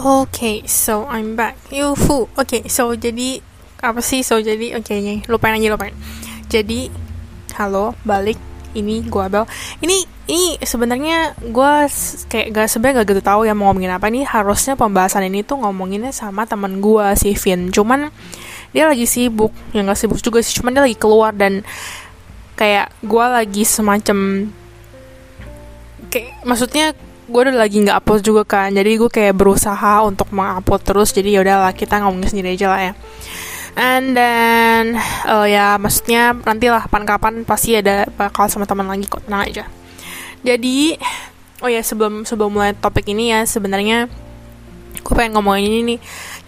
Okay, so I'm back. Yuhu. Oke, okay, so jadi apa sih? So jadi oke okay, lupain aja lupain. Jadi halo, balik. Ini gua Abel. Ini ini sebenarnya gua kayak gak sebenarnya gak gitu tahu ya mau ngomongin apa nih. Harusnya pembahasan ini tuh ngomonginnya sama teman gua si Vin. Cuman dia lagi sibuk. Ya gak sibuk juga sih, cuman dia lagi keluar dan kayak gua lagi semacam kayak maksudnya gue udah lagi nggak upload juga kan. Jadi gue kayak berusaha untuk mengupload terus. Jadi ya udahlah kita ngomongin sendiri aja lah ya. And then uh, ya maksudnya nantilah kapan-kapan pasti ada bakal sama teman lagi kok. Tenang aja. Jadi oh ya sebelum sebelum mulai topik ini ya sebenarnya gue pengen ngomongin ini nih.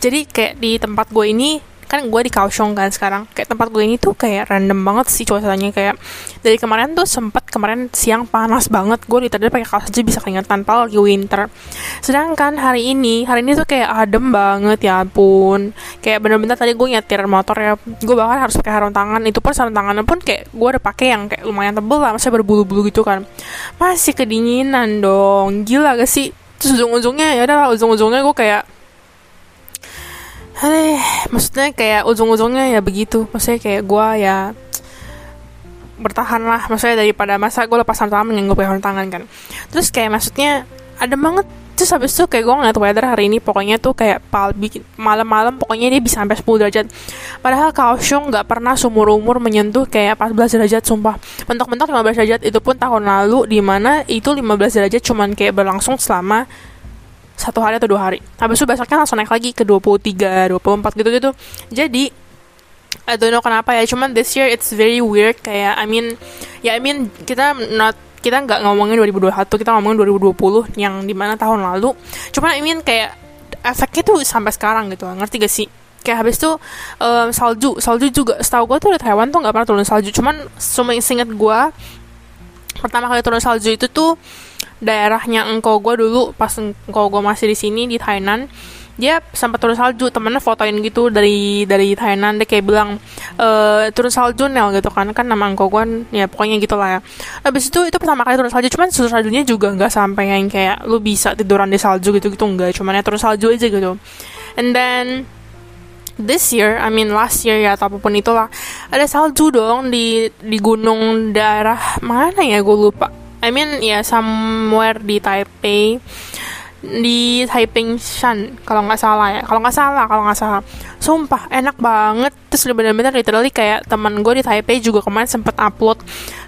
Jadi kayak di tempat gue ini kan gue di Kaohsiung kan sekarang. Kayak tempat gue ini tuh kayak random banget sih cuacanya. Kayak dari kemarin tuh sempat kemarin siang panas banget. Gue literally pakai kaos aja bisa keringetan tanpa lagi winter. Sedangkan hari ini hari ini tuh kayak adem banget ya ampun. Kayak bener-bener tadi gue nyetir motor ya gue bahkan harus pakai sarung tangan. Itu pun sarung tangannya pun kayak gue udah pakai yang kayak lumayan tebel lah masih berbulu-bulu gitu kan. Masih kedinginan dong. Gila gak sih? Terus ujung-ujungnya ya udah ujung-ujungnya gue kayak Hei, maksudnya kayak ujung-ujungnya ya begitu. Maksudnya kayak gue ya bertahan lah. Maksudnya daripada masa gue lepas tangan yang gue tangan kan. Terus kayak maksudnya ada banget terus habis itu kayak gue ngeliat weather hari ini pokoknya tuh kayak palbi malam-malam pokoknya dia bisa sampai 10 derajat padahal Kaohsiung nggak pernah sumur umur menyentuh kayak 14 derajat sumpah mentok-mentok 15 derajat itu pun tahun lalu di mana itu 15 derajat cuman kayak berlangsung selama satu hari atau dua hari. Habis itu besoknya langsung naik lagi ke 23, 24 gitu-gitu jadi I don't know kenapa ya cuman this year it's very weird kayak I mean ya I mean kita not kita nggak ngomongin 2021 kita ngomongin 2020 yang di mana tahun lalu. Cuman I mean kayak efeknya tuh sampai sekarang gitu ngerti gak sih? Kayak habis itu um, salju salju juga setahu gue tuh di Taiwan tuh nggak pernah turun salju. Cuman cuma inget gue pertama kali turun salju itu tuh daerahnya engkau gue dulu pas engkau gue masih di sini di Thailand dia sempat turun salju temennya fotoin gitu dari dari Thailand dia kayak bilang e, turun salju Nel gitu kan. Kan nama engkau gue ya pokoknya gitulah ya. Habis itu itu pertama kali turun salju. Cuman turun saljunya juga nggak sampai yang kayak lu bisa tiduran di salju gitu gitu enggak cuman ya turun salju aja gitu. And then this year, I mean last year ya atau apa pun itulah, ada salju dong di di gunung daerah mana ya gue lupa. I mean ya yeah, somewhere di Taipei. Di Taiping Shan kalau nggak salah ya. Kalau nggak salah kalau nggak salah. Sumpah enak banget. Terus bener-bener literally kayak teman gue di Taipei juga kemarin sempet upload.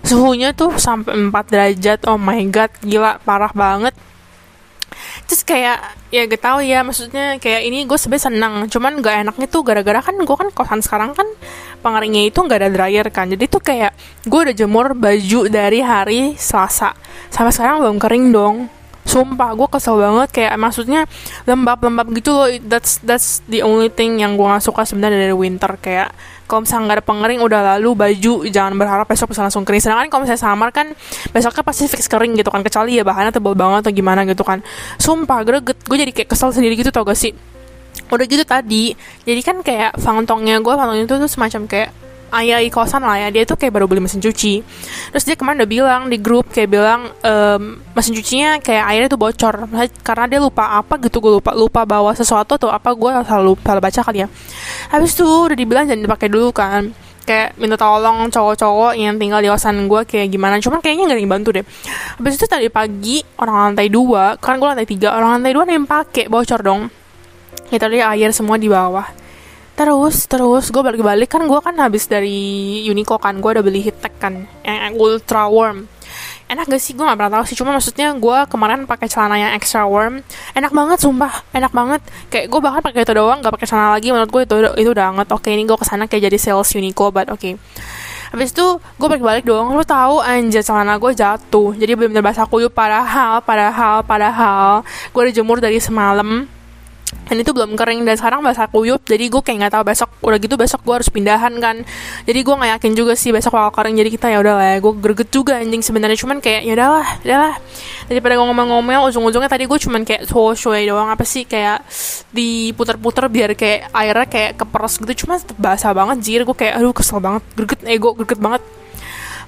Suhunya tuh sampai 4 derajat. Oh my god gila parah banget terus kayak ya gak tau ya maksudnya kayak ini gue sebenernya senang cuman gak enaknya tuh gara-gara kan gue kan kosan sekarang kan pengeringnya itu gak ada dryer kan. Jadi tuh kayak gue udah jemur baju dari hari Selasa. Sampai sekarang belum kering dong sumpah gue kesel banget. Kayak maksudnya lembab-lembab gitu loh. That's that's the only thing yang gue gak suka sebenarnya dari winter. Kayak kalau misalnya nggak ada pengering udah lalu baju jangan berharap besok bisa langsung kering. Sedangkan kalau misalnya samar kan besoknya pasti fix kering gitu kan. Kecuali ya bahannya tebal banget atau gimana gitu kan. Sumpah greget. Gue jadi kayak kesel sendiri gitu tau gak sih? Udah gitu tadi jadi kan kayak fangtongnya gue fangtong itu tuh semacam kayak ayah di kosan lah ya. Dia tuh kayak baru beli mesin cuci. Terus dia kemarin udah bilang di grup kayak bilang ehm, mesin cucinya kayak airnya tuh bocor. Karena dia lupa apa gitu gue lupa lupa bawa sesuatu atau apa gue selalu salah baca kali ya. Habis itu udah dibilang jangan dipakai dulu kan. Kayak minta tolong cowok-cowok yang tinggal di kosan gue kayak gimana. Cuman kayaknya gak ada yang bantu deh. Habis itu tadi pagi orang lantai dua kan gue lantai tiga orang lantai dua yang pakai bocor dong. Ya tadi air semua di bawah terus terus gue balik-balik. Kan gue kan habis dari Uniqlo kan gue udah beli tech kan yang ultra warm. Enak gak sih? Gue gak pernah tahu sih. Cuma maksudnya gue kemarin pakai celana yang extra warm. Enak banget sumpah. Enak banget. Kayak gue bahkan pakai itu doang gak pakai celana lagi. Menurut gue itu itu udah anget. Oke ini gue ke sana kayak jadi sales Uniqlo but oke. Okay. Habis itu gue balik-balik doang. Lu tahu anjir celana gue jatuh. Jadi bener-bener basah kuyup. Padahal, padahal, padahal Gue udah jemur dari semalam dan itu belum kering. Dan sekarang basah kuyup jadi gue kayak nggak tahu besok udah gitu besok gue harus pindahan kan. Jadi gue nggak yakin juga sih besok bakal kering. Jadi kita ya udah lah ya gue greget juga anjing sebenarnya. Cuman kayak ya udahlah udahlah. Daripada gue ngomong-ngomong ujung-ujungnya tadi gue cuman kayak show doang. Apa sih kayak diputer-puter biar kayak airnya kayak keperes gitu. Cuma tetap basah banget jir. Gue kayak aduh kesel banget. Greget ego greget banget.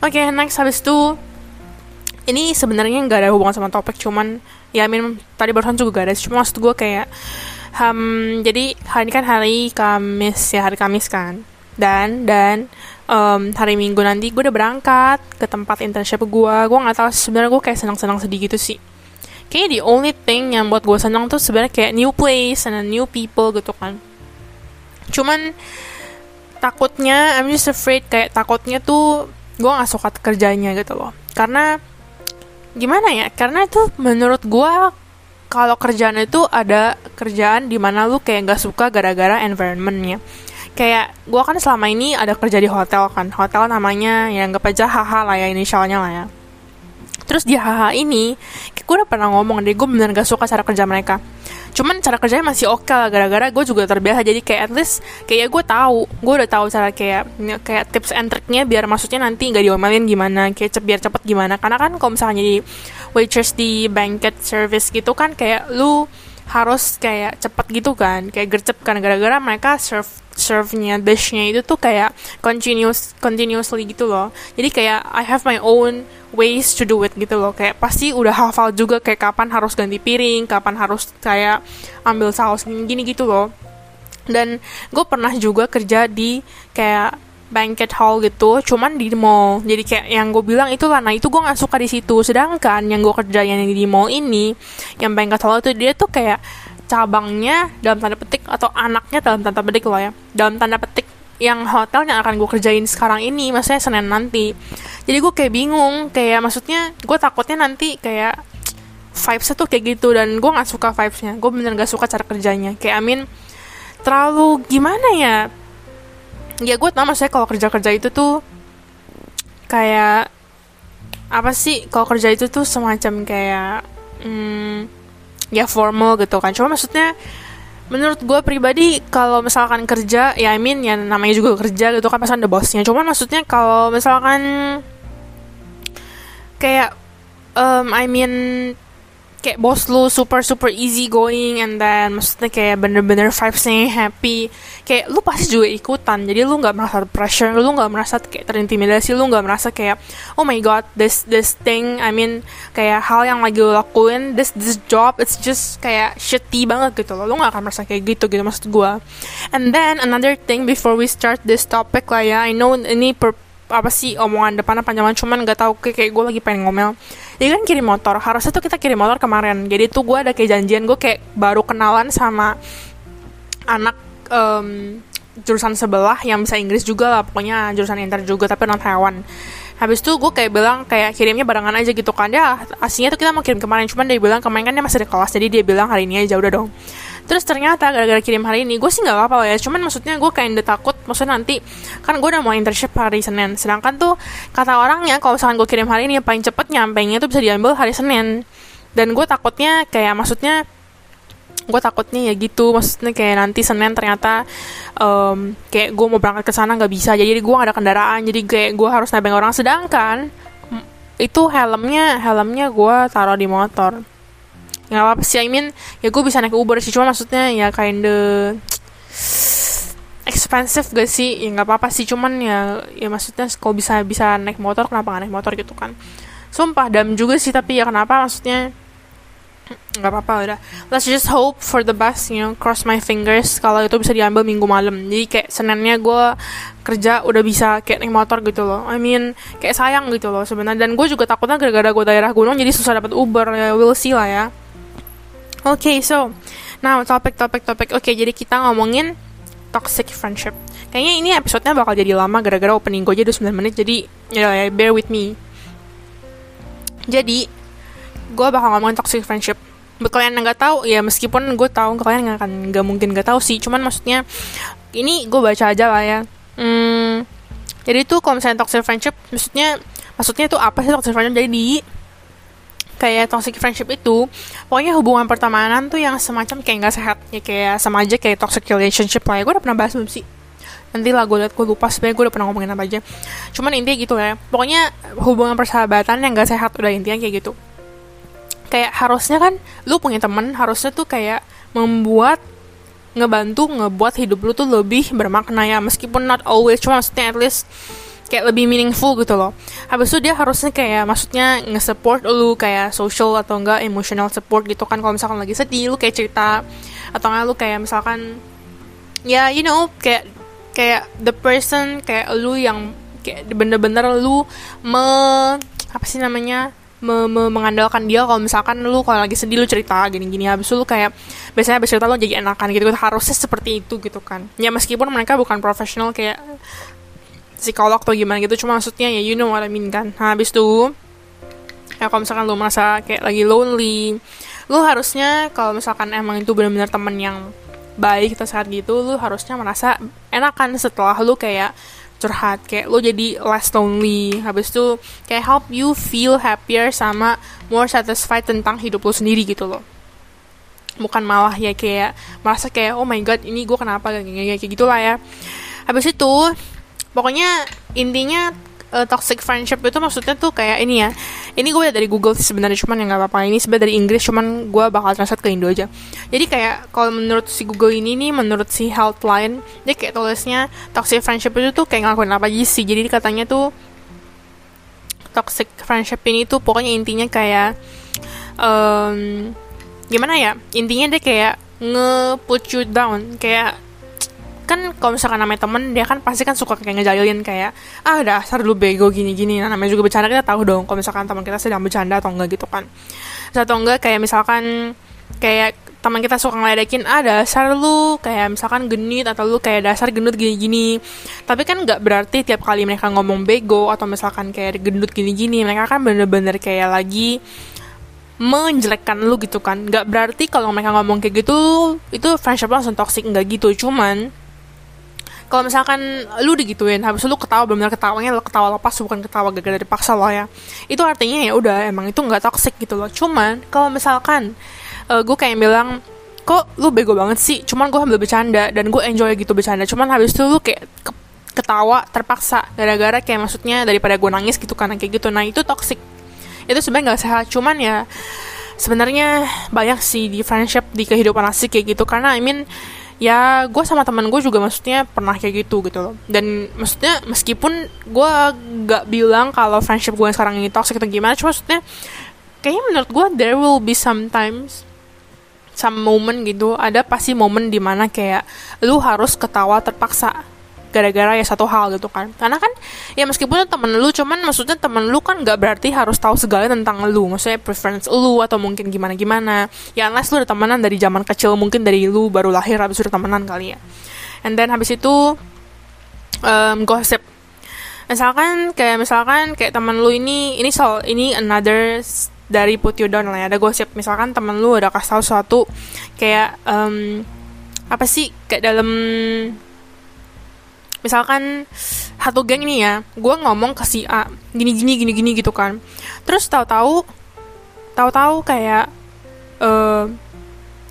Oke okay, next. Habis itu ini sebenarnya nggak ada hubungan sama topik cuman ya min tadi barusan juga ada cuma maksud gue kayak um, jadi hari ini kan hari Kamis ya hari Kamis kan. Dan dan um, hari Minggu nanti gue udah berangkat ke tempat internship gue gue nggak tahu sebenarnya gue kayak senang-senang sedih gitu sih. Kayaknya the only thing yang buat gue senang tuh sebenarnya kayak new place and new people gitu kan. Cuman takutnya I'm just afraid kayak takutnya tuh gue nggak suka kerjanya gitu loh. Karena gimana ya? Karena itu menurut gue kalau kerjaan itu ada kerjaan di mana lu kayak nggak suka gara-gara environmentnya kayak gue kan selama ini ada kerja di hotel kan. Hotel namanya ya nggak aja haha lah ya inisialnya lah ya. Terus di haha ini gue udah pernah ngomong deh gue bener gak suka cara kerja mereka cuman cara kerjanya masih oke okay gara-gara gue juga terbiasa. Jadi kayak at least kayak gue tahu gue udah tahu cara kayak kayak tips and triknya biar maksudnya nanti nggak diomelin gimana kayak cep biar cepet gimana. Karena kan kalau misalnya jadi waitress di banquet service gitu kan kayak lu harus kayak cepet gitu kan kayak gercep kan. Gara-gara mereka serve serve-nya dish-nya itu tuh kayak continuous continuously gitu loh. Jadi kayak I have my own ways to do it gitu loh. Kayak pasti udah hafal juga kayak kapan harus ganti piring kapan harus kayak ambil saus gini, gitu loh. Dan gue pernah juga kerja di kayak banquet hall gitu cuman di mall. Jadi kayak yang gue bilang itu lah nah itu gue nggak suka di situ. Sedangkan yang gue kerja yang di mall ini yang banquet hall itu dia tuh kayak cabangnya dalam tanda petik atau anaknya dalam tanda petik loh ya. Dalam tanda petik yang hotel yang akan gue kerjain sekarang ini maksudnya Senin nanti. Jadi gue kayak bingung kayak maksudnya gue takutnya nanti kayak vibesnya tuh kayak gitu dan gue nggak suka vibesnya. Gue bener gak suka cara kerjanya. Kayak Amin terlalu gimana ya ya gue tau maksudnya kalau kerja kerja itu tuh kayak apa sih? Kalau kerja itu tuh semacam kayak hmm, ya formal gitu kan. Cuma maksudnya menurut gue pribadi kalau misalkan kerja ya I mean ya namanya juga kerja gitu kan pasti ada bosnya. Cuman maksudnya kalau misalkan kayak um, I mean kayak bos lu super super easy going and then maksudnya kayak bener-bener vibesnya happy. Kayak lu pasti juga ikutan jadi lu nggak merasa pressure lu nggak merasa kayak terintimidasi lu nggak merasa kayak oh my god this this thing I mean kayak hal yang lagi lu lakuin this this job it's just kayak shitty banget gitu loh. Lu nggak akan merasa kayak gitu gitu maksud gue and then another thing before we start this topic lah ya I know ini per apa sih omongan depannya panjang cuman nggak tahu kayak, kayak gue lagi pengen ngomel. Jadi kan kirim motor harusnya tuh kita kirim motor kemarin. Jadi tuh gue ada kayak janjian gue kayak baru kenalan sama anak um, jurusan sebelah yang bisa Inggris juga lah pokoknya jurusan inter juga tapi non hewan. Habis itu gue kayak bilang kayak kirimnya barengan aja gitu kan. Dia aslinya tuh kita mau kirim kemarin cuman dia bilang kemarin kan dia masih di kelas jadi dia bilang hari ini aja udah dong terus ternyata gara-gara kirim hari ini gue sih nggak apa-apa ya. Cuman maksudnya gue kayak udah takut maksudnya nanti kan gue udah mau internship hari Senin. Sedangkan tuh kata orangnya kalau misalkan gue kirim hari ini paling cepet nyampe nya tuh bisa diambil hari Senin. Dan gue takutnya kayak maksudnya gue takutnya ya gitu. Maksudnya kayak nanti senin ternyata um, kayak gue mau berangkat ke sana nggak bisa. Jadi gue gak ada kendaraan. Jadi kayak gue harus nebeng orang. Sedangkan itu helmnya helmnya gue taruh di motor nggak apa-apa sih I mean ya gue bisa naik Uber sih cuma maksudnya ya kinda expensive gak sih? Ya nggak apa-apa sih cuman ya ya maksudnya kalau bisa bisa naik motor kenapa nggak naik motor gitu kan? Sumpah dam juga sih tapi ya kenapa? Maksudnya nggak apa-apa udah. Let's just hope for the best you know cross my fingers kalau itu bisa diambil minggu malam. Jadi kayak senennya gue kerja udah bisa kayak naik motor gitu loh. I mean kayak sayang gitu loh sebenarnya. Dan gue juga takutnya gara-gara gue daerah gunung jadi susah dapat Uber. Ya we'll see lah ya okay, so now topik topik topik. Oke, okay, jadi kita ngomongin toxic friendship. Kayaknya ini episodenya bakal jadi lama gara-gara opening gue aja udah 9 menit. Jadi ya yeah, bear with me. Jadi gue bakal ngomongin toxic friendship. Buat kalian yang nggak tahu ya meskipun gue tahu kalian nggak akan nggak mungkin nggak tahu sih. Cuman maksudnya ini gue baca aja lah ya. Hmm, jadi tuh kalau misalnya toxic friendship, maksudnya maksudnya itu apa sih toxic friendship? Jadi kayak toxic friendship itu pokoknya hubungan pertemanan tuh yang semacam kayak nggak sehat ya kayak sama aja kayak toxic relationship lah. Ya gue udah pernah bahas belum sih? Nanti lah gue liat gue lupa sebenarnya gue udah pernah ngomongin apa aja. Cuman intinya gitu ya pokoknya hubungan persahabatan yang gak sehat udah intinya kayak gitu. Kayak harusnya kan lu punya temen harusnya tuh kayak membuat ngebantu ngebuat hidup lu tuh lebih bermakna ya. Meskipun not always cuma maksudnya at least kayak lebih meaningful gitu loh. Habis itu dia harusnya kayak maksudnya nge-support lu kayak social atau enggak emotional support gitu kan. Kalau misalkan lagi sedih lu kayak cerita. Atau enggak lu kayak misalkan ya you know kayak kayak the person kayak lu yang kayak bener-bener lu me apa sih namanya me, me, mengandalkan dia. Kalau misalkan lu kalau lagi sedih lu cerita gini-gini. Habis itu lu kayak biasanya habis cerita lu jadi enakan gitu. Harusnya seperti itu gitu kan. Ya meskipun mereka bukan profesional kayak psikolog atau gimana gitu. Cuma maksudnya ya you know what I mean kan? Nah, habis itu ya kalau misalkan lu merasa kayak lagi lonely lu harusnya kalau misalkan emang itu benar-benar temen yang baik atau saat gitu lu harusnya merasa enakan setelah lu kayak curhat. Kayak lu jadi less lonely. Habis itu kayak help you feel happier sama more satisfied tentang hidup lu sendiri gitu loh. Bukan malah ya kayak merasa kayak oh my god ini gue kenapa? Kayak, kayak gitulah ya. Habis itu pokoknya intinya uh, toxic friendship itu maksudnya tuh kayak ini ya. Ini gue dari Google sih sebenarnya cuman yang nggak apa-apa. Ini sebenarnya dari Inggris cuman gue bakal translate ke Indo aja. Jadi kayak kalau menurut si Google ini nih menurut si Healthline dia kayak tulisnya toxic friendship itu tuh kayak ngelakuin apa aja sih. Jadi katanya tuh toxic friendship ini tuh pokoknya intinya kayak um, gimana ya? Intinya dia kayak nge-put you down. Kayak kan kalau misalkan namanya temen dia kan pasti kan suka kayak ngejailin kayak ah dasar lu bego gini-gini. Nah namanya juga bercanda kita tahu dong kalau misalkan teman kita sedang bercanda atau enggak gitu kan. Atau enggak kayak misalkan kayak teman kita suka ngeledekin ah dasar lu kayak misalkan genit atau lu kayak dasar gendut gini-gini. Tapi kan nggak berarti tiap kali mereka ngomong bego atau misalkan kayak gendut gini-gini mereka kan bener-bener kayak lagi menjelekkan lu gitu kan. Nggak berarti kalau mereka ngomong kayak gitu itu friendship langsung toxic nggak gitu. Cuman kalau misalkan lu digituin habis lu ketawa benar ketawanya lo ketawa lepas bukan ketawa gara-gara dipaksa lo ya. Itu artinya ya udah emang itu nggak toxic gitu loh. Cuman kalau misalkan uh, eh, gue kayak bilang kok lu bego banget sih? Cuman gue ambil bercanda dan gue enjoy gitu bercanda. Cuman habis itu lu kayak ke ketawa terpaksa gara-gara kayak maksudnya daripada gue nangis gitu kan kayak gitu. Nah itu toxic. Itu sebenarnya nggak sehat. Cuman ya sebenarnya banyak sih di friendship di kehidupan asik kayak gitu. Karena I mean ya gue sama teman gue juga maksudnya pernah kayak gitu gitu loh. Dan maksudnya meskipun gue gak bilang kalau friendship gue sekarang ini toxic atau gimana cuma maksudnya kayaknya menurut gue there will be sometimes some moment gitu ada pasti momen di mana kayak lu harus ketawa terpaksa gara-gara ya satu hal gitu kan. Karena kan ya meskipun temen lu cuman maksudnya temen lu kan nggak berarti harus tahu segala tentang lu. Maksudnya preference lu atau mungkin gimana gimana ya unless lu udah temenan dari zaman kecil mungkin dari lu baru lahir habis udah temenan kali ya. And then habis itu um, gosip. Misalkan kayak misalkan kayak temen lu ini ini soal ini another dari put you down lah ya ada gosip. Misalkan temen lu udah kasih tahu suatu kayak um, apa sih kayak dalam misalkan satu geng nih ya gue ngomong ke si A gini gini gini gini gitu kan. Terus tahu-tahu tahu-tahu kayak uh,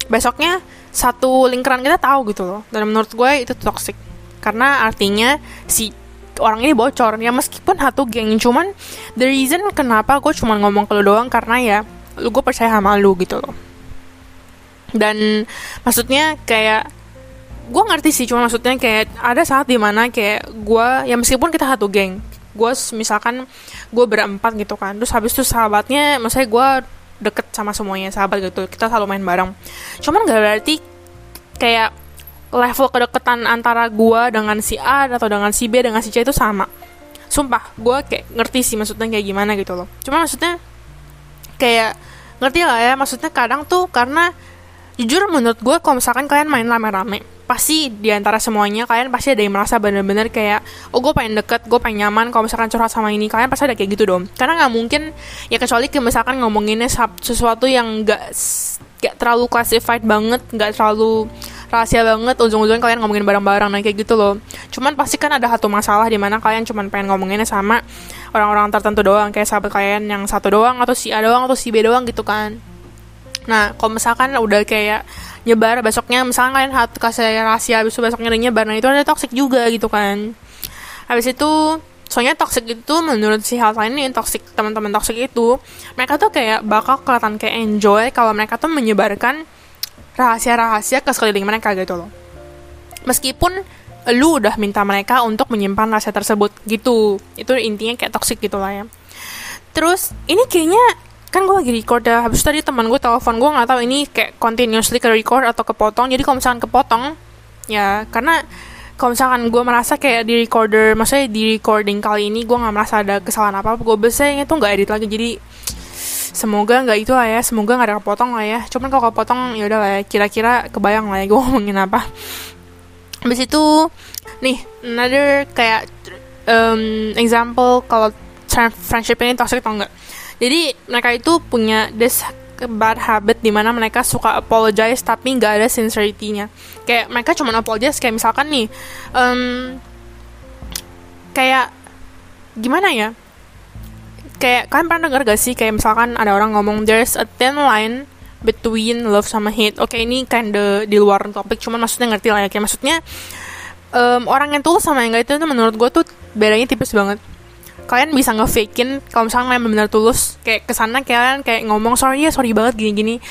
besoknya satu lingkaran kita tahu gitu loh. Dan menurut gue itu toxic. Karena artinya si orang ini bocor. Ya meskipun satu geng cuman the reason kenapa gue cuma ngomong ke lu doang karena ya lu gue percaya sama lu gitu loh. Dan maksudnya kayak gue ngerti sih cuma maksudnya kayak ada saat di mana kayak gue ya meskipun kita satu geng gue misalkan gue berempat gitu kan terus habis itu sahabatnya maksudnya gue deket sama semuanya sahabat gitu kita selalu main bareng. Cuman gak berarti kayak level kedekatan antara gue dengan si A atau dengan si B dengan si C itu sama. Sumpah gue kayak ngerti sih maksudnya kayak gimana gitu loh. Cuma maksudnya kayak ngerti lah ya maksudnya kadang tuh karena jujur menurut gue kalau misalkan kalian main rame-rame pasti di antara semuanya kalian pasti ada yang merasa bener-bener kayak oh gue pengen deket gue pengen nyaman kalau misalkan curhat sama ini. Kalian pasti ada kayak gitu dong. Karena nggak mungkin ya kecuali ke misalkan ngomonginnya sesuatu yang nggak gak terlalu classified banget nggak terlalu rahasia banget ujung-ujungnya kalian ngomongin bareng-bareng nah kayak gitu loh. Cuman pasti kan ada satu masalah di mana kalian cuman pengen ngomonginnya sama orang-orang tertentu doang kayak sahabat kalian yang satu doang atau si A doang atau si B doang gitu kan nah kalau misalkan udah kayak nyebar besoknya misalnya kalian hat kasih rahasia habis itu besoknya ada nyebar nah itu ada toxic juga gitu kan. Habis itu soalnya toxic itu menurut si hal ini toxic teman-teman toxic itu mereka tuh kayak bakal kelihatan kayak enjoy kalau mereka tuh menyebarkan rahasia-rahasia ke sekeliling mereka gitu loh. Meskipun lu udah minta mereka untuk menyimpan rasa tersebut gitu. Itu intinya kayak toxic gitu lah ya. Terus ini kayaknya kan gue lagi record ya. Habis tadi teman gue telepon gue nggak tahu ini kayak continuously ke record atau kepotong. Jadi kalau misalkan kepotong ya karena kalau misalkan gue merasa kayak di recorder maksudnya di recording kali ini gue nggak merasa ada kesalahan apa apa gue biasanya itu nggak edit lagi. Jadi semoga nggak itu lah ya. Semoga nggak ada kepotong lah ya. Cuman kalau kepotong ya udah lah ya. Kira-kira kebayang lah ya gue ngomongin apa. Habis itu nih another kayak um, example kalau friendship ini toxic atau enggak jadi mereka itu punya this bad habit di mana mereka suka apologize tapi nggak ada sincerity-nya. Kayak mereka cuma apologize kayak misalkan nih um, kayak gimana ya? Kayak kalian pernah denger gak sih kayak misalkan ada orang ngomong there's a thin line between love sama hate. Oke okay, ini kinda di luar topik cuman maksudnya ngerti lah ya. Kayak maksudnya um, orang yang tulus sama yang gak itu menurut gue tuh bedanya tipis banget kalian bisa ngefakein kalau misalnya kalian benar tulus kayak ke sana kalian kayak ngomong sorry ya sorry banget gini-gini.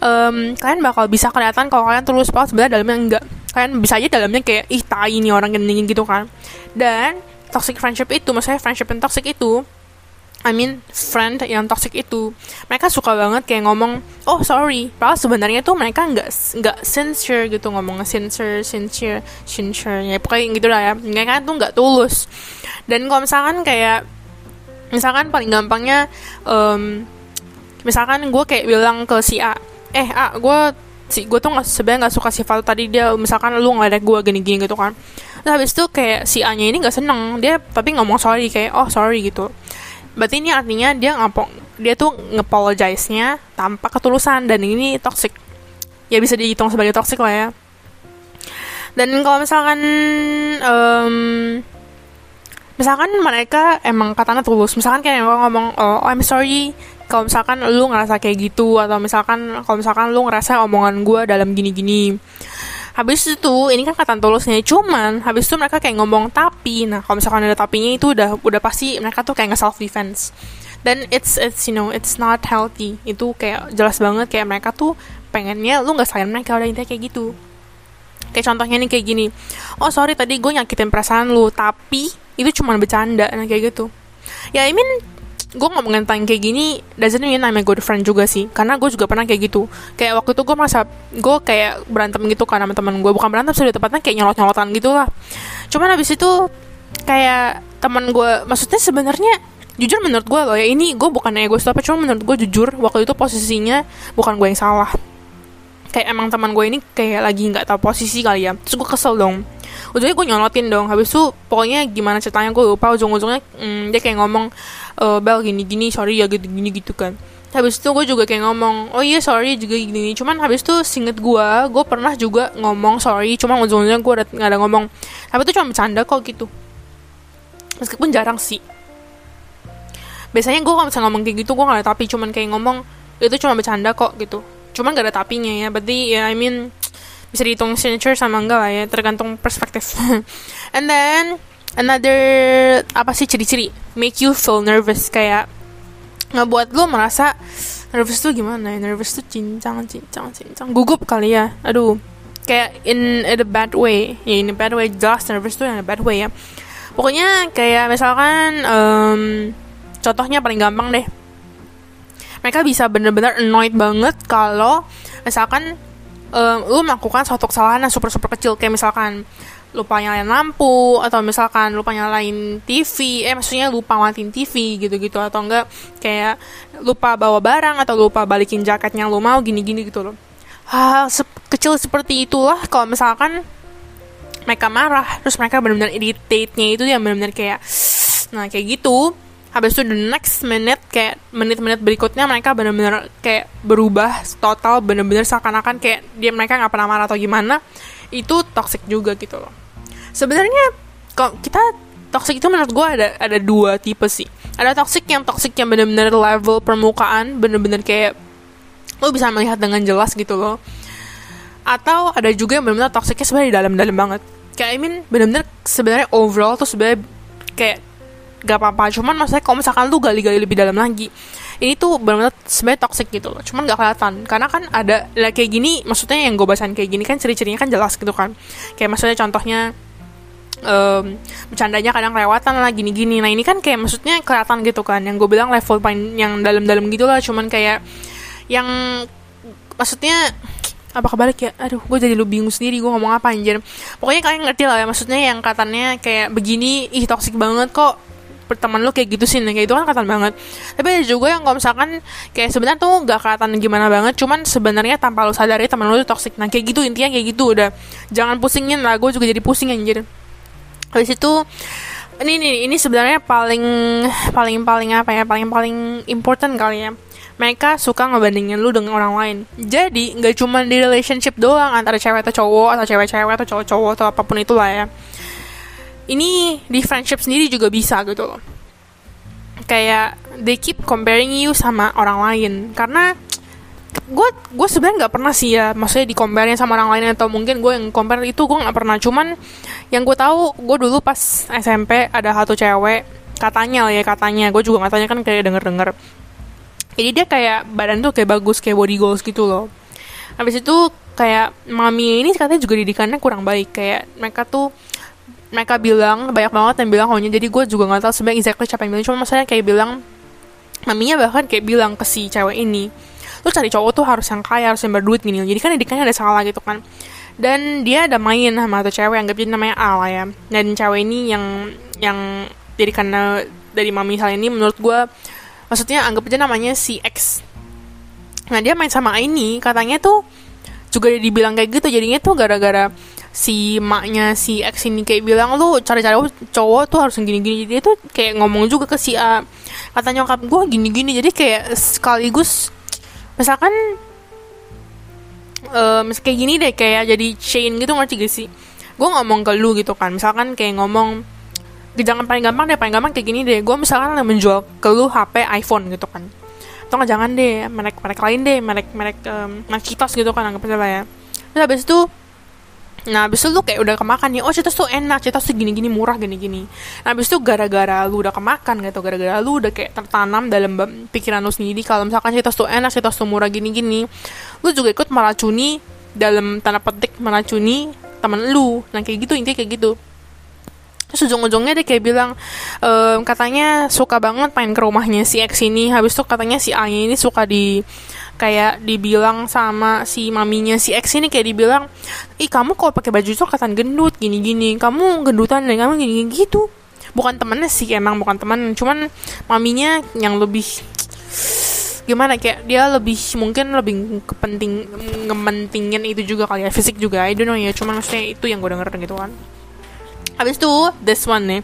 Um, kalian bakal bisa kelihatan kalau kalian tulus banget sebenarnya dalamnya enggak. Kalian bisa aja dalamnya kayak ih tai ini orang gini gitu kan. Dan toxic friendship itu maksudnya friendship yang toxic itu I mean friend yang toxic itu. Mereka suka banget kayak ngomong oh sorry. Padahal sebenarnya tuh mereka nggak nggak sincere gitu ngomong sincere sincere sincere. Ya pokoknya gitu lah ya. Mereka tuh nggak tulus. Dan kalau misalkan kayak misalkan paling gampangnya um, misalkan gue kayak bilang ke si A eh A gue si gue tuh nggak sebenarnya nggak suka sifat tadi dia misalkan lu nggak ada gue gini-gini gitu kan. Terus habis itu kayak si A nya ini nggak seneng. Dia tapi ngomong sorry kayak oh sorry gitu berarti ini artinya dia ngapong dia tuh ngapologize-nya tanpa ketulusan dan ini toxic. Ya bisa dihitung sebagai toxic lah ya. Dan kalau misalkan um, misalkan mereka emang katanya tulus misalkan kayak ngomong oh I'm sorry kalau misalkan lu ngerasa kayak gitu atau misalkan kalau misalkan lu ngerasa omongan gue dalam gini-gini habis itu ini kan kata tulusnya cuman habis itu mereka kayak ngomong tapi. Nah kalau misalkan ada tapinya itu udah udah pasti mereka tuh kayak nge self defense. Dan it's it's you know it's not healthy. Itu kayak jelas banget kayak mereka tuh pengennya lu nggak sayang mereka udah intinya kayak gitu. Kayak contohnya nih kayak gini. Oh sorry tadi gue nyakitin perasaan lu tapi itu cuma bercanda nah kayak gitu. Ya I mean gue ngomongin tentang kayak gini doesn't mean I'm a good friend juga sih. Karena gue juga pernah kayak gitu. Kayak waktu itu gue merasa gue kayak berantem gitu kan sama teman gue bukan berantem sih tepatnya kayak nyolot nyolotan gitu lah. Cuman habis itu kayak teman gue maksudnya sebenarnya jujur menurut gue loh ya ini gue bukan ego apa cuma menurut gue jujur waktu itu posisinya bukan gue yang salah kayak emang teman gue ini kayak lagi nggak tahu posisi kali ya. Terus gue kesel dong. Ujungnya gue nyolotin dong. Habis itu pokoknya gimana ceritanya gue lupa. Ujung-ujungnya hmm, dia kayak ngomong e, bel gini gini sorry ya gitu gini gitu kan. Habis itu gue juga kayak ngomong oh iya sorry juga gini, gini. cuman habis itu singet gue gue pernah juga ngomong sorry. Cuman ujung-ujungnya gue ada nggak ada ngomong. Tapi itu cuma bercanda kok gitu. Meskipun jarang sih. Biasanya gue kalau misalnya ngomong kayak gitu gue gak ada tapi cuman kayak ngomong itu cuma bercanda kok gitu cuman gak ada tapinya ya. Berarti ya I mean bisa dihitung signature sama enggak lah ya. Tergantung perspektif. And then another apa sih ciri-ciri. Make you feel nervous. Kayak ngebuat lo merasa nervous tuh gimana ya? Nervous tuh cincang cincang cincang. Gugup kali ya. Aduh. Kayak in, a bad way. Ya in a bad way. Jelas nervous tuh in a bad way ya. Pokoknya kayak misalkan um, contohnya paling gampang deh mereka bisa bener-bener annoyed banget kalau misalkan um, lu melakukan suatu kesalahan yang super super kecil. Kayak misalkan lupa nyalain lampu atau misalkan lupa nyalain TV eh maksudnya lupa matiin TV gitu-gitu atau enggak kayak lupa bawa barang atau lupa balikin jaketnya lu mau gini-gini gitu loh. Hal se kecil seperti itulah kalau misalkan mereka marah terus mereka benar-benar irritate-nya itu yang benar-benar kayak nah kayak gitu habis itu the next minute kayak menit-menit berikutnya mereka benar-benar kayak berubah total benar-benar seakan-akan kayak dia mereka nggak pernah marah atau gimana itu toxic juga gitu loh. Sebenarnya kok kita toxic itu menurut gue ada ada dua tipe sih. Ada toxic yang toxic yang benar-benar level permukaan benar-benar kayak lo bisa melihat dengan jelas gitu loh. Atau ada juga yang benar-benar toxicnya sebenarnya di dalam-dalam banget. Kayak I mean benar-benar sebenarnya overall tuh sebenarnya kayak gak apa-apa. Cuman maksudnya kalau misalkan lu gali-gali lebih dalam lagi ini tuh benar-benar sebenarnya toxic gitu loh. Cuman gak kelihatan. Karena kan ada lah kayak gini maksudnya yang gue bahasan kayak gini kan ciri-cirinya kan jelas gitu kan. Kayak maksudnya contohnya um, bercandanya kadang kelewatan lah gini-gini. Nah ini kan kayak maksudnya kelihatan gitu kan. Yang gue bilang level paling yang dalam-dalam gitu lah. Cuman kayak yang maksudnya apa kebalik ya? Aduh gue jadi lu bingung sendiri gue ngomong apa anjir. Pokoknya kalian ngerti lah ya maksudnya yang katanya kayak begini ih toxic banget kok teman lu kayak gitu sih kayak itu kan kelihatan banget. Tapi ada juga yang kalau misalkan kayak sebenarnya tuh gak kelihatan gimana banget cuman sebenarnya tanpa lu sadari teman lu tuh toxic. Nah kayak gitu intinya kayak gitu udah. Jangan pusingin lah gue juga jadi pusing anjir. Habis itu ini ini ini sebenarnya paling paling paling apa ya paling paling important kali ya. Mereka suka ngebandingin lu dengan orang lain. Jadi nggak cuma di relationship doang antara cewek atau cowok atau cewek-cewek atau cowok-cowok atau apa pun itulah ya ini di friendship sendiri juga bisa gitu loh. Kayak they keep comparing you sama orang lain. Karena gue gue sebenarnya nggak pernah sih ya maksudnya di compare sama orang lain atau mungkin gue yang compare itu gue nggak pernah. Cuman yang gue tahu gue dulu pas SMP ada satu cewek katanya lah ya katanya. Gue juga nggak tanya kan kayak denger denger jadi dia kayak badan tuh kayak bagus kayak body goals gitu loh. Habis itu kayak mami ini katanya juga didikannya kurang baik. Kayak mereka tuh mereka bilang banyak banget yang bilang hanya jadi gue juga nggak tahu sebenarnya exactly siapa yang bilang. Cuma maksudnya kayak bilang maminya bahkan kayak bilang ke si cewek ini lu cari cowok tuh harus yang kaya harus yang berduit gini. Jadi kan didikannya ada salah gitu kan. Dan dia ada main sama tuh cewek yang jadi namanya Al ya. Dan cewek ini yang yang jadi karena dari mami misalnya ini menurut gue maksudnya anggap aja namanya si X. Nah dia main sama ini katanya tuh juga dibilang kayak gitu. Jadinya tuh gara-gara si maknya si X ini kayak bilang lu cari-cari cowok tuh harus gini-gini. Dia tuh kayak ngomong juga ke si A. Kata nyokap gue gini-gini. Jadi kayak sekaligus misalkan um, kayak gini deh kayak jadi chain gitu ngerti gak sih? Gue ngomong ke lu gitu kan misalkan kayak ngomong jangan paling gampang deh paling gampang kayak gini deh. Gue misalkan menjual ke lu HP iPhone gitu kan. Atau nggak jangan deh merek merek lain deh merek merek um, gitu kan anggap aja lah ya. Terus habis itu Nah, abis itu lu kayak udah kemakan nih, oh Citos tuh enak, Citos tuh gini-gini murah gini-gini. Nah, abis itu gara-gara lu udah kemakan gitu, gara-gara lu udah kayak tertanam dalam pikiran lu sendiri kalau misalkan Citos tuh enak, Citos tuh murah gini-gini, lu juga ikut meracuni dalam tanda petik meracuni temen lu. Nah, kayak gitu intinya kayak gitu. Terus ujung-ujungnya dia kayak bilang ehm, katanya suka banget main ke rumahnya si X ini. Habis itu katanya si A ini suka di kayak dibilang sama si maminya si X ini kayak dibilang ih kamu kalau pakai baju itu kelihatan gendut gini gini kamu gendutan dan kamu gini, gini gitu. Bukan temennya sih emang bukan teman cuman maminya yang lebih gimana kayak dia lebih mungkin lebih kepenting ngementingin itu juga kali ya fisik juga. I don't know ya cuman maksudnya itu yang gue denger gitu kan. Habis itu this one nih.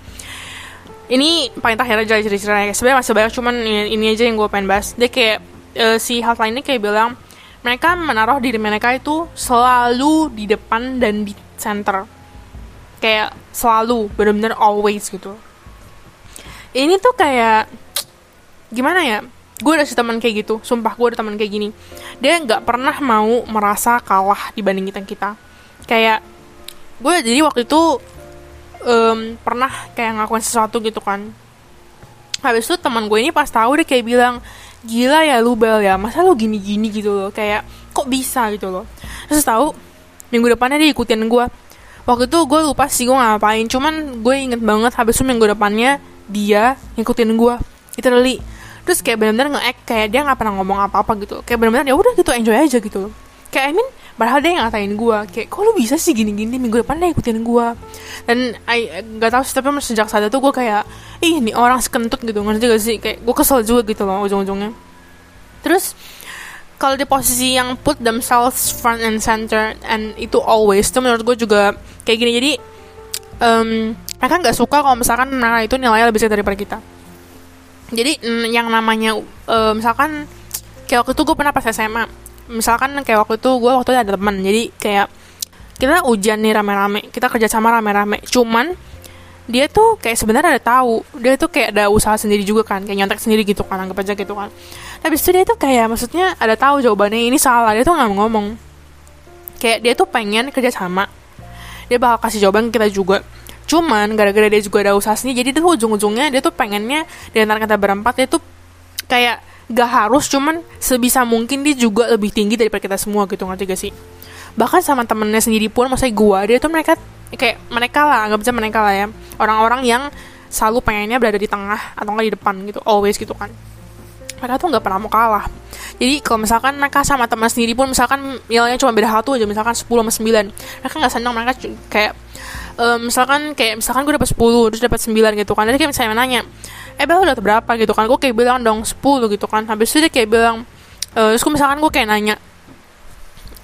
Ini paling terakhir aja cerita-cerita sebenarnya masih banyak cuman ini aja yang gue pengen bahas. Dia kayak uh, si hotline ini kayak bilang mereka menaruh diri mereka itu selalu di depan dan di center. Kayak selalu benar-benar always gitu. Ini tuh kayak gimana ya? Gue ada si teman kayak gitu sumpah gue ada teman kayak gini. Dia nggak pernah mau merasa kalah dibanding kita kita. Kayak gue jadi waktu itu um, pernah kayak ngakuin sesuatu gitu kan. Habis itu teman gue ini pas tahu dia kayak bilang gila ya lu Bel ya. Masa lu gini-gini gitu loh. Kayak kok bisa gitu loh. Terus tahu minggu depannya dia ikutin gue waktu itu gue lupa sih gue ngapain. Cuman gue inget banget habis itu minggu depannya dia ngikutin gue literally. Terus kayak benar-benar nge-act kayak dia nggak pernah ngomong apa-apa gitu. Kayak benar-benar ya udah gitu enjoy aja gitu kayak I mean padahal dia yang ngatain gue kayak kok lu bisa sih gini-gini? Minggu depan dia ikutin gue dan I nggak tahu sih tapi sejak saat itu gue kayak ih ini orang sekentut gitu. Ngerti gak sih? Kayak gue kesel juga gitu loh ujung-ujungnya. Terus kalau di posisi yang put themselves front and center and itu always itu menurut gue juga kayak gini. Jadi um, mereka nggak suka kalau misalkan mereka itu nilainya lebih sedikit daripada kita. Jadi mm, yang namanya uh, misalkan kayak waktu itu gue pernah pas SMA misalkan kayak waktu itu gue waktu itu ada teman jadi kayak kita ujian nih rame-rame kita kerja sama rame-rame cuman dia tuh kayak sebenarnya ada tahu dia tuh kayak ada usaha sendiri juga kan kayak nyontek sendiri gitu kan anggap aja gitu kan. Tapi itu dia tuh kayak maksudnya ada tahu jawabannya ini salah dia tuh nggak ngomong. Kayak dia tuh pengen kerja sama dia bakal kasih jawaban kita juga. Cuman gara-gara dia juga ada usaha sendiri jadi tuh ujung-ujungnya dia tuh pengennya di antara kita berempat dia tuh kayak gak harus cuman sebisa mungkin dia juga lebih tinggi daripada kita semua gitu ngerti gak sih? Bahkan sama temennya sendiri pun maksudnya gue dia tuh mereka kayak mereka lah nggak bisa mereka lah ya. Orang-orang yang selalu pengennya berada di tengah atau nggak di depan gitu always gitu kan. Mereka tuh nggak pernah mau kalah. Jadi kalau misalkan mereka sama teman sendiri pun misalkan nilainya cuma beda satu aja misalkan 10 sama 9 mereka nggak senang mereka kayak um, misalkan kayak misalkan gue dapat 10 terus dapat 9 gitu kan. Jadi kayak misalnya nanya eh Bel udah berapa? Gitu kan. Gue kayak bilang dong 10 gitu kan. Habis itu dia kayak bilang uh, terus misalkan gue kayak nanya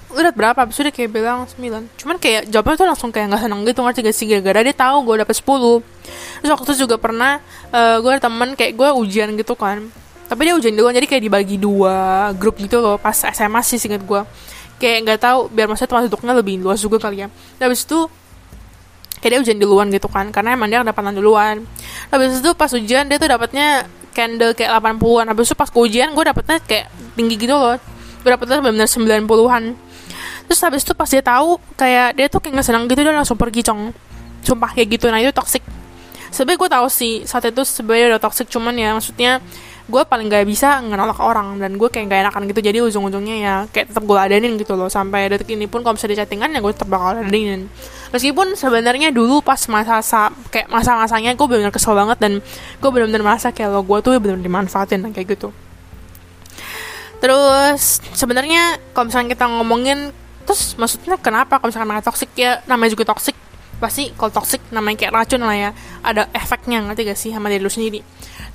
udah berapa? Habis itu dia kayak bilang 9 cuman kayak jawabnya tuh langsung kayak nggak seneng gitu ngerti gak sih? Gara-gara dia tahu gue dapet 10 terus waktu itu juga pernah uh, gue ada temen kayak gue ujian gitu kan. Tapi dia ujian duluan jadi kayak dibagi dua grup gitu loh pas SMA sih singkat gue kayak nggak tahu biar maksudnya tempat duduknya lebih luas juga kali ya. Dan habis itu kayak dia ujian duluan gitu kan karena emang dia dapatan duluan. Habis itu pas ujian dia tuh dapatnya candle kayak 80-an habis itu pas ujian gue dapetnya kayak tinggi gitu loh. Gue dapetnya benar-benar 90-an terus habis itu pas dia tahu kayak dia tuh kayak nggak senang gitu dia langsung pergi cong. Sumpah kayak gitu. Nah itu toxic. Sebenarnya gue tahu sih saat itu sebenarnya udah toxic cuman ya maksudnya gue paling gak bisa ngenolak orang dan gue kayak gak enakan gitu. Jadi ujung-ujungnya ya kayak tetap gue ladenin gitu loh. Sampai detik ini pun kalau misalnya chattingan ya gue tetap bakal ladenin meskipun sebenarnya dulu pas masa kayak masa-masanya gue benar-benar kesel banget dan gue benar-benar merasa kayak lo gue tuh benar-benar dimanfaatin kayak gitu. Terus sebenarnya kalau misalnya kita ngomongin terus maksudnya kenapa kalau misalnya namanya toxic ya namanya juga toxic pasti kalau toxic namanya kayak racun lah ya ada efeknya ngerti gak sih sama diri lu sendiri.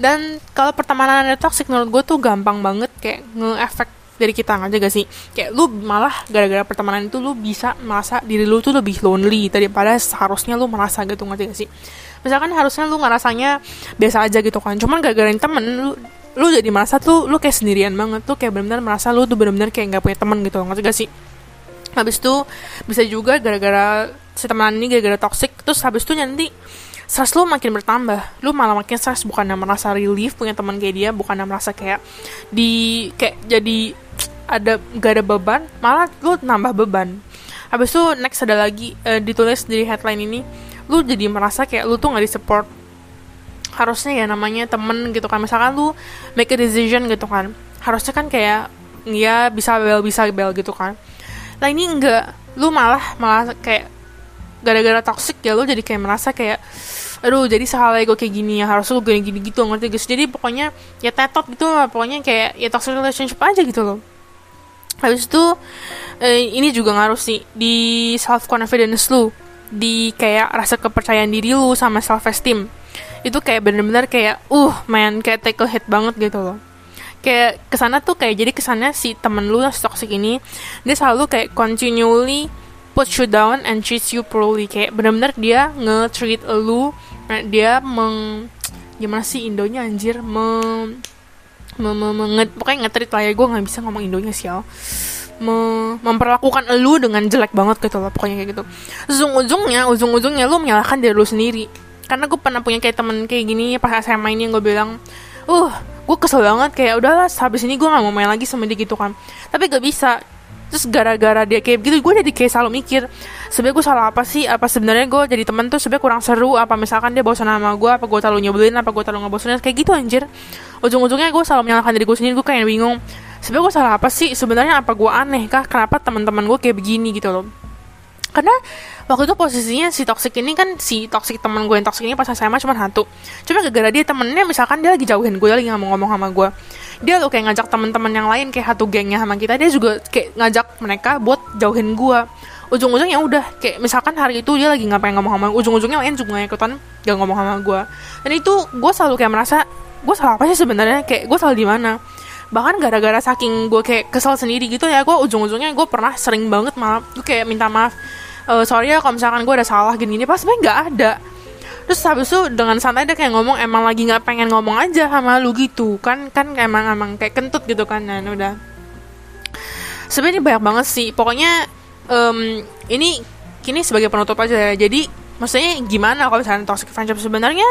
Dan kalau pertemanan ada toxic menurut gue tuh gampang banget kayak nge-efek dari kita ngerti gak sih? Kayak lu malah gara-gara pertemanan itu lu bisa merasa diri lu tuh lebih lonely daripada seharusnya lu merasa gitu ngerti gak sih? Misalkan harusnya lu ngerasanya biasa aja gitu kan cuman gara-gara temen lu lu jadi merasa tuh lu kayak sendirian banget tuh kayak benar-benar merasa lu tuh benar-benar kayak nggak punya temen gitu ngerti gak sih? Habis itu bisa juga gara-gara si teman ini gara-gara toxic terus habis itu nanti stres lu makin bertambah. Lu malah makin stres bukan merasa relief punya teman kayak dia bukan merasa kayak di kayak jadi ada gak ada beban malah lu nambah beban. Habis itu next ada lagi uh, ditulis di headline ini lu jadi merasa kayak lu tuh nggak di support harusnya ya namanya temen gitu kan misalkan lu make a decision gitu kan harusnya kan kayak ya bisa bel bisa bel gitu kan. Nah ini enggak lu malah malah kayak gara-gara toxic ya lu jadi kayak merasa kayak aduh jadi salah gue kayak gini ya harus lu gini gini gitu ngerti guys jadi pokoknya ya tetot gitu lah pokoknya kayak ya toxic relationship aja gitu loh habis itu eh, ini juga ngaruh sih. Di self confidence lu. Di kayak rasa kepercayaan diri lu sama self esteem. Itu kayak bener-bener kayak uh man kayak take a hit banget gitu loh. Kayak ke sana tuh kayak jadi kesannya si temen lu yang toxic ini dia selalu kayak continually put you down and treat you poorly. Kayak bener-bener dia nge-treat lu dia meng gimana sih Indonya anjir? Meng me, me, me, nge, pokoknya ngetrit lah ya gue nggak bisa ngomong Indonya sih me, memperlakukan lu dengan jelek banget gitu loh pokoknya kayak gitu. Ujung-ujungnya ujung-ujungnya lu menyalahkan diri lu sendiri. Karena gue pernah punya kayak temen kayak gini pas SMA ini yang gue bilang uh gue kesel banget kayak udahlah habis ini gue nggak mau main lagi sama dia gitu kan. Tapi gak bisa terus gara-gara dia kayak gitu gue jadi kayak selalu mikir sebenarnya gue salah apa sih? Apa sebenarnya gue jadi temen tuh sebenarnya kurang seru? Apa misalkan dia bosan sama gue apa gue terlalu nyebelin apa gue terlalu ngebosenin? Kayak gitu anjir. Ujung-ujungnya gue selalu menyalahkan diri gue sendiri gue kayak bingung sebenarnya gue salah apa sih? Sebenarnya apa gue aneh kah? Kenapa teman-teman gue kayak begini? Gitu loh karena waktu itu posisinya si toxic ini kan si toxic teman gue yang toxic ini pas SMA cuma satu. Cuma gara-gara dia temennya misalkan dia lagi jauhin gue lagi ngomong-ngomong sama gue dia tuh kayak ngajak teman-teman yang lain kayak satu gengnya sama kita dia juga kayak ngajak mereka buat jauhin gue. Ujung-ujungnya udah kayak misalkan hari itu dia lagi ngapain ngomong sama ujung-ujungnya lain juga ikutan gak ngomong sama gue. Dan itu gue selalu kayak merasa gue salah apa sih sebenarnya? Kayak gue salah di mana bahkan gara-gara saking gue kayak kesel sendiri gitu ya gue ujung-ujungnya gue pernah sering banget maaf gue kayak minta maaf uh, sorry ya kalau misalkan gue ada salah gini-gini. Pas sebenarnya nggak ada. Terus habis itu dengan santai dia kayak ngomong emang lagi nggak pengen ngomong aja sama lu gitu. Kan kan emang emang kayak kentut gitu kan dan udah. Sebenarnya banyak banget sih. Pokoknya um, ini kini sebagai penutup aja ya. Jadi maksudnya gimana kalau misalnya toxic friendship? Sebenarnya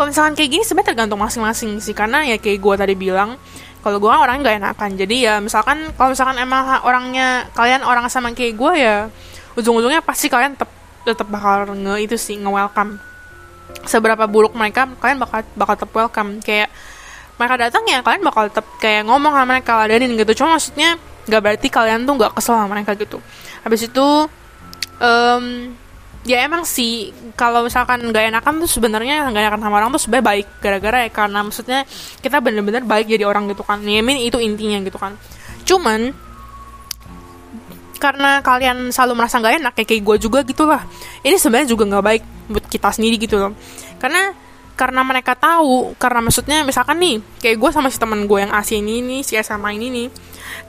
kalau misalkan kayak gini sebenarnya tergantung masing-masing sih. Karena ya kayak gue tadi bilang kalau gue kan orangnya gak enakan. Jadi ya misalkan kalau misalkan emang orangnya kalian orang sama kayak gue ya ujung-ujungnya pasti kalian tetap tetap bakal nge itu sih nge welcome seberapa buruk mereka kalian bakal bakal tetap welcome. Kayak mereka datang ya kalian bakal tetap kayak ngomong sama mereka ladenin gitu. Cuma maksudnya nggak berarti kalian tuh nggak kesel sama mereka gitu. Habis itu um, ya emang sih. Kalau misalkan gak enakan tuh sebenarnya gak enakan sama orang tuh sebenarnya baik gara-gara ya karena maksudnya kita bener-bener baik jadi orang gitu kan. Ya itu intinya gitu kan. Cuman karena kalian selalu merasa gak enak ya kayak gue juga gitu lah ini sebenarnya juga nggak baik buat kita sendiri gitu loh. Karena karena mereka tahu karena maksudnya misalkan nih kayak gue sama si teman gue yang asli ini nih si SMA ini nih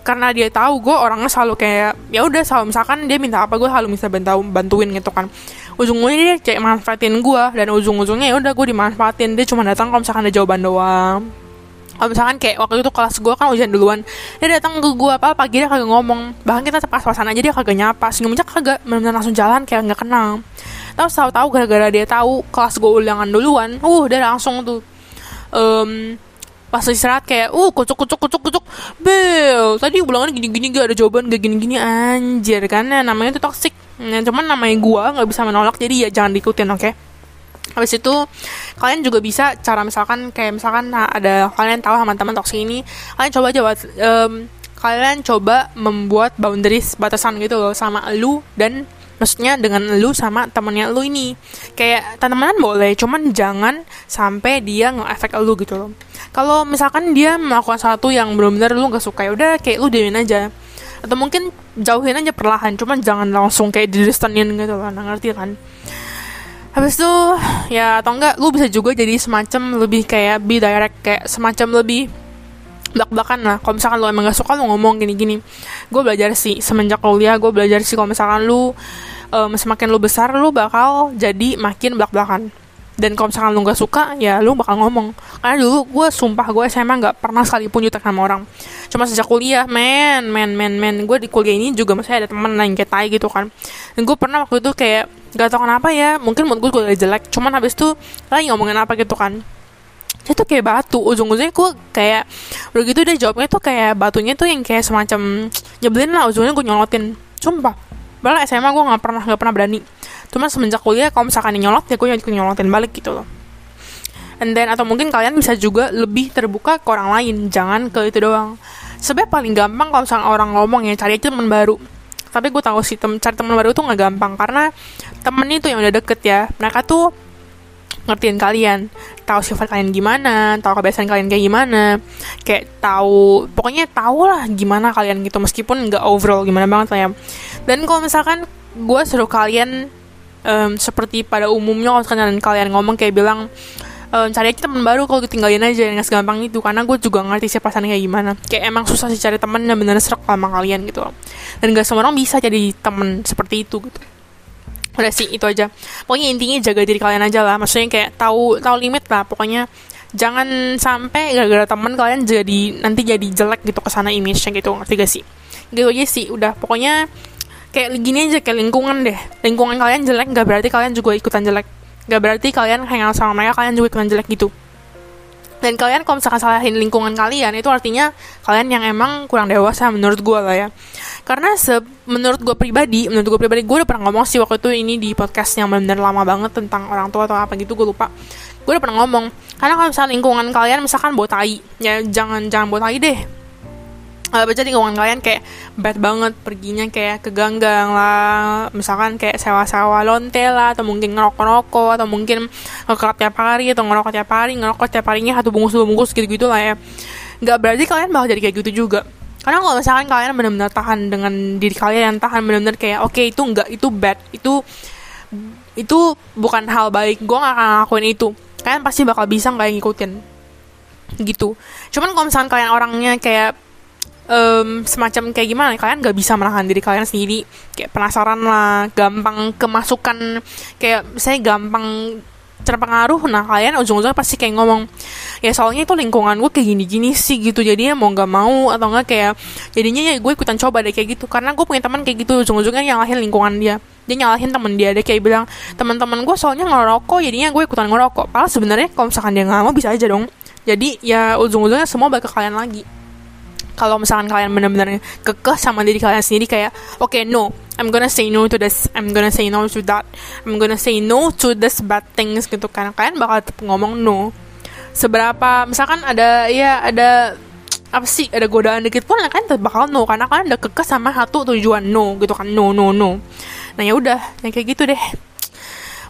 karena dia tahu gue orangnya selalu kayak ya udah selalu misalkan dia minta apa gue selalu bisa bantu bantuin gitu kan. Ujung-ujungnya dia kayak manfaatin gue dan ujung-ujungnya ya udah gue dimanfaatin. Dia cuma datang kalau misalkan ada jawaban doang. Kalau misalkan kayak waktu itu kelas gue kan ujian duluan dia datang ke gue apa pagi dia kagak ngomong. Bahkan kita pas pasan aja dia kagak nyapa senyumnya kagak benar langsung jalan kayak nggak kenal. Terus tahu-tahu gara-gara dia tahu kelas gue ulangan duluan uh dia langsung tuh um, pas istirahat kayak uh kucuk kucuk kucuk kucuk. Bel tadi ulangan gini gini gak ada jawaban gak gini gini anjir kan ya, namanya itu toxic. Nah, cuman namanya gua nggak bisa menolak jadi ya jangan diikutin oke? Okay? Habis itu kalian juga bisa cara misalkan kayak misalkan nah, ada kalian tahu sama teman toxic ini kalian coba aja um, kalian coba membuat boundaries batasan gitu loh sama lu dan maksudnya dengan lu sama temennya lu ini. Kayak temenan boleh cuman jangan sampai dia nge-efek lu gitu loh. Kalau misalkan dia melakukan satu yang benar-benar lu gak suka ya udah kayak lu diamin aja. Atau mungkin jauhin aja perlahan cuman jangan langsung kayak didistanin gitu loh nah, ngerti kan? Habis itu ya atau enggak lu bisa juga jadi semacam lebih kayak be direct kayak semacam lebih belak-belakan lah. Kalau misalkan lu emang gak suka lu ngomong gini-gini. Gue belajar sih semenjak kuliah gue belajar sih kalau misalkan lu um, semakin lu besar lu bakal jadi makin belak-belakan. Dan kalau misalkan lu gak suka ya lu bakal ngomong. Karena dulu gue sumpah gue SMA gak pernah sekalipun jutek sama orang. Cuma sejak kuliah men men men men. Gue di kuliah ini juga masih ada temen lain kayak tai gitu kan. Dan gue pernah waktu itu kayak gak tau kenapa ya mungkin mood gue gue jelek. Cuman habis itu lagi ngomongin apa gitu kan. Dia tuh kayak batu. Ujung-ujungnya gue kayak udah gitu deh jawabnya tuh kayak batunya tuh yang kayak semacam nyebelin lah. Ujungnya gue nyolotin. Sumpah Padahal SMA gue gak pernah gak pernah berani. Cuma semenjak kuliah kalau misalkan nyolot ya gue nyolotin balik gitu loh. And then atau mungkin kalian bisa juga lebih terbuka ke orang lain Jangan ke itu doang. Sebenarnya paling gampang kalau misalkan orang ngomong ya cari aja teman baru. Tapi gue tahu sih tem cari teman baru tuh gak gampang karena temen itu yang udah deket ya. Mereka tuh ngertiin kalian. Tahu sifat kalian gimana tahu kebiasaan kalian kayak gimana. Kayak tahu pokoknya tahu lah gimana kalian gitu meskipun nggak overall gimana banget lah ya. Dan kalau misalkan gue suruh kalian um, seperti pada umumnya kalau kalian kalian ngomong kayak bilang um, cari aja teman baru kalau tinggalin aja nggak segampang itu karena gue juga ngerti siapa sana kayak gimana. Kayak emang susah sih cari temen yang benar serak sama kalian gitu. Dan gak semua orang bisa jadi temen seperti itu gitu udah sih itu aja. Pokoknya intinya jaga diri kalian aja lah. Maksudnya kayak tahu tahu limit lah. Pokoknya jangan sampai gara-gara teman kalian jadi nanti jadi jelek gitu ke sana image-nya gitu. Ngerti gak sih? Gitu aja sih. Udah pokoknya kayak gini aja kayak lingkungan deh. Lingkungan kalian jelek gak berarti kalian juga ikutan jelek. Gak berarti kalian hangout sama mereka kalian juga ikutan jelek gitu dan kalian kalau misalkan salahin lingkungan kalian itu artinya kalian yang emang kurang dewasa menurut gue lah ya. Karena se menurut gue pribadi menurut gue pribadi gue udah pernah ngomong sih waktu itu ini di podcast yang benar-benar lama banget tentang orang tua atau apa gitu gue lupa. Gue udah pernah ngomong karena kalau misalkan lingkungan kalian misalkan bawa tai ya jangan jangan bawa tai deh uh, baca lingkungan kalian kayak bad banget perginya kayak ke ganggang lah. Misalkan kayak sewa-sewa lonte lah atau mungkin ngerokok-ngerokok atau mungkin ngeklap tiap hari atau ngerokok tiap hari ngerokok tiap harinya satu bungkus dua bungkus gitu-gitu lah ya. Nggak berarti kalian bakal jadi kayak gitu juga. Karena kalau misalkan kalian benar-benar tahan dengan diri kalian tahan benar-benar kayak oke okay, itu enggak itu bad itu itu bukan hal baik gue gak akan ngelakuin itu. Kalian pasti bakal bisa nggak ngikutin. Gitu. Cuman kalau misalkan kalian orangnya kayak um, semacam kayak gimana? Kalian gak bisa menahan diri kalian sendiri. Kayak penasaran lah gampang kemasukan kayak saya gampang terpengaruh. Nah kalian ujung-ujungnya pasti kayak ngomong ya soalnya itu lingkungan gue kayak gini-gini sih gitu. Jadinya mau nggak mau atau enggak kayak jadinya ya gue ikutan coba deh kayak gitu. Karena gue punya teman kayak gitu ujung-ujungnya nyalahin lingkungan dia. Dia nyalahin temen dia dia kayak bilang teman-teman gue soalnya ngerokok jadinya gue ikutan ngerokok. Padahal sebenarnya kalau misalkan dia nggak mau bisa aja dong. Jadi ya ujung-ujungnya semua balik ke kalian lagi kalau misalkan kalian benar-benar kekeh sama diri kalian sendiri kayak oke okay, no I'm gonna say no to this I'm gonna say no to that I'm gonna say no to this bad things gitu kan. Kalian bakal tetap ngomong no. Seberapa misalkan ada ya ada apa sih ada godaan dikit pun kalian tetap bakal no karena kalian udah kekeh sama satu tujuan no gitu kan. No no no. Nah ya udah yang kayak gitu deh.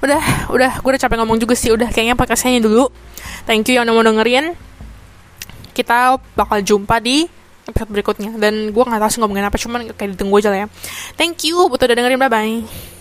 Udah udah gue udah capek ngomong juga sih udah kayaknya podcastnya dulu. Thank you yang udah mau dengerin. Kita bakal jumpa di episode berikutnya. Dan gue nggak tahu sih ngomongin apa cuman kayak ditunggu aja lah ya. Thank you buat udah dengerin bye bye